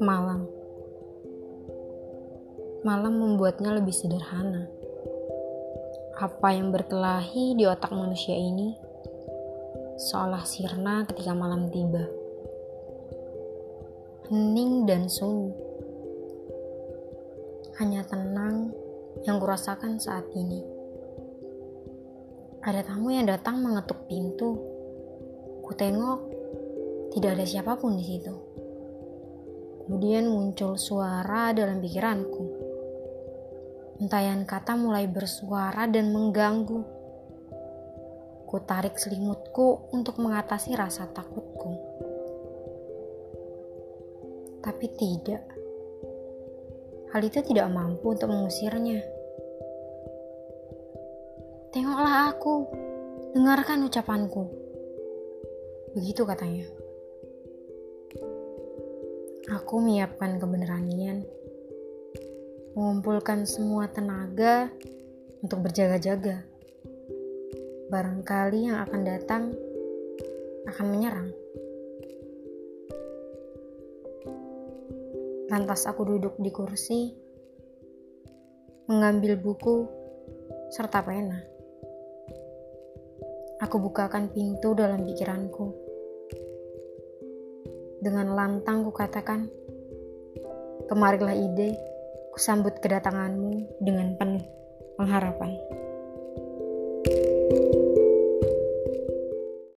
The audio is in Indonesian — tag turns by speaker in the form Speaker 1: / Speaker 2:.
Speaker 1: malam. Malam membuatnya lebih sederhana. Apa yang berkelahi di otak manusia ini seolah sirna ketika malam tiba. Hening dan sunyi. Hanya tenang yang kurasakan saat ini. Ada tamu yang datang mengetuk pintu. Kutengok, tidak ada siapa pun di situ. Kemudian muncul suara dalam pikiranku. Entayan kata mulai bersuara dan mengganggu. Ku tarik selimutku untuk mengatasi rasa takutku. Tapi tidak. Hal itu tidak mampu untuk mengusirnya. Tengoklah aku, dengarkan ucapanku. Begitu katanya. Aku menyiapkan kebenarannya mengumpulkan semua tenaga untuk berjaga-jaga. Barangkali yang akan datang akan menyerang. Lantas aku duduk di kursi, mengambil buku serta pena. Aku bukakan pintu dalam pikiranku. Dengan lantang kukatakan, kemarilah ide Kusambut kedatanganmu dengan penuh pengharapan.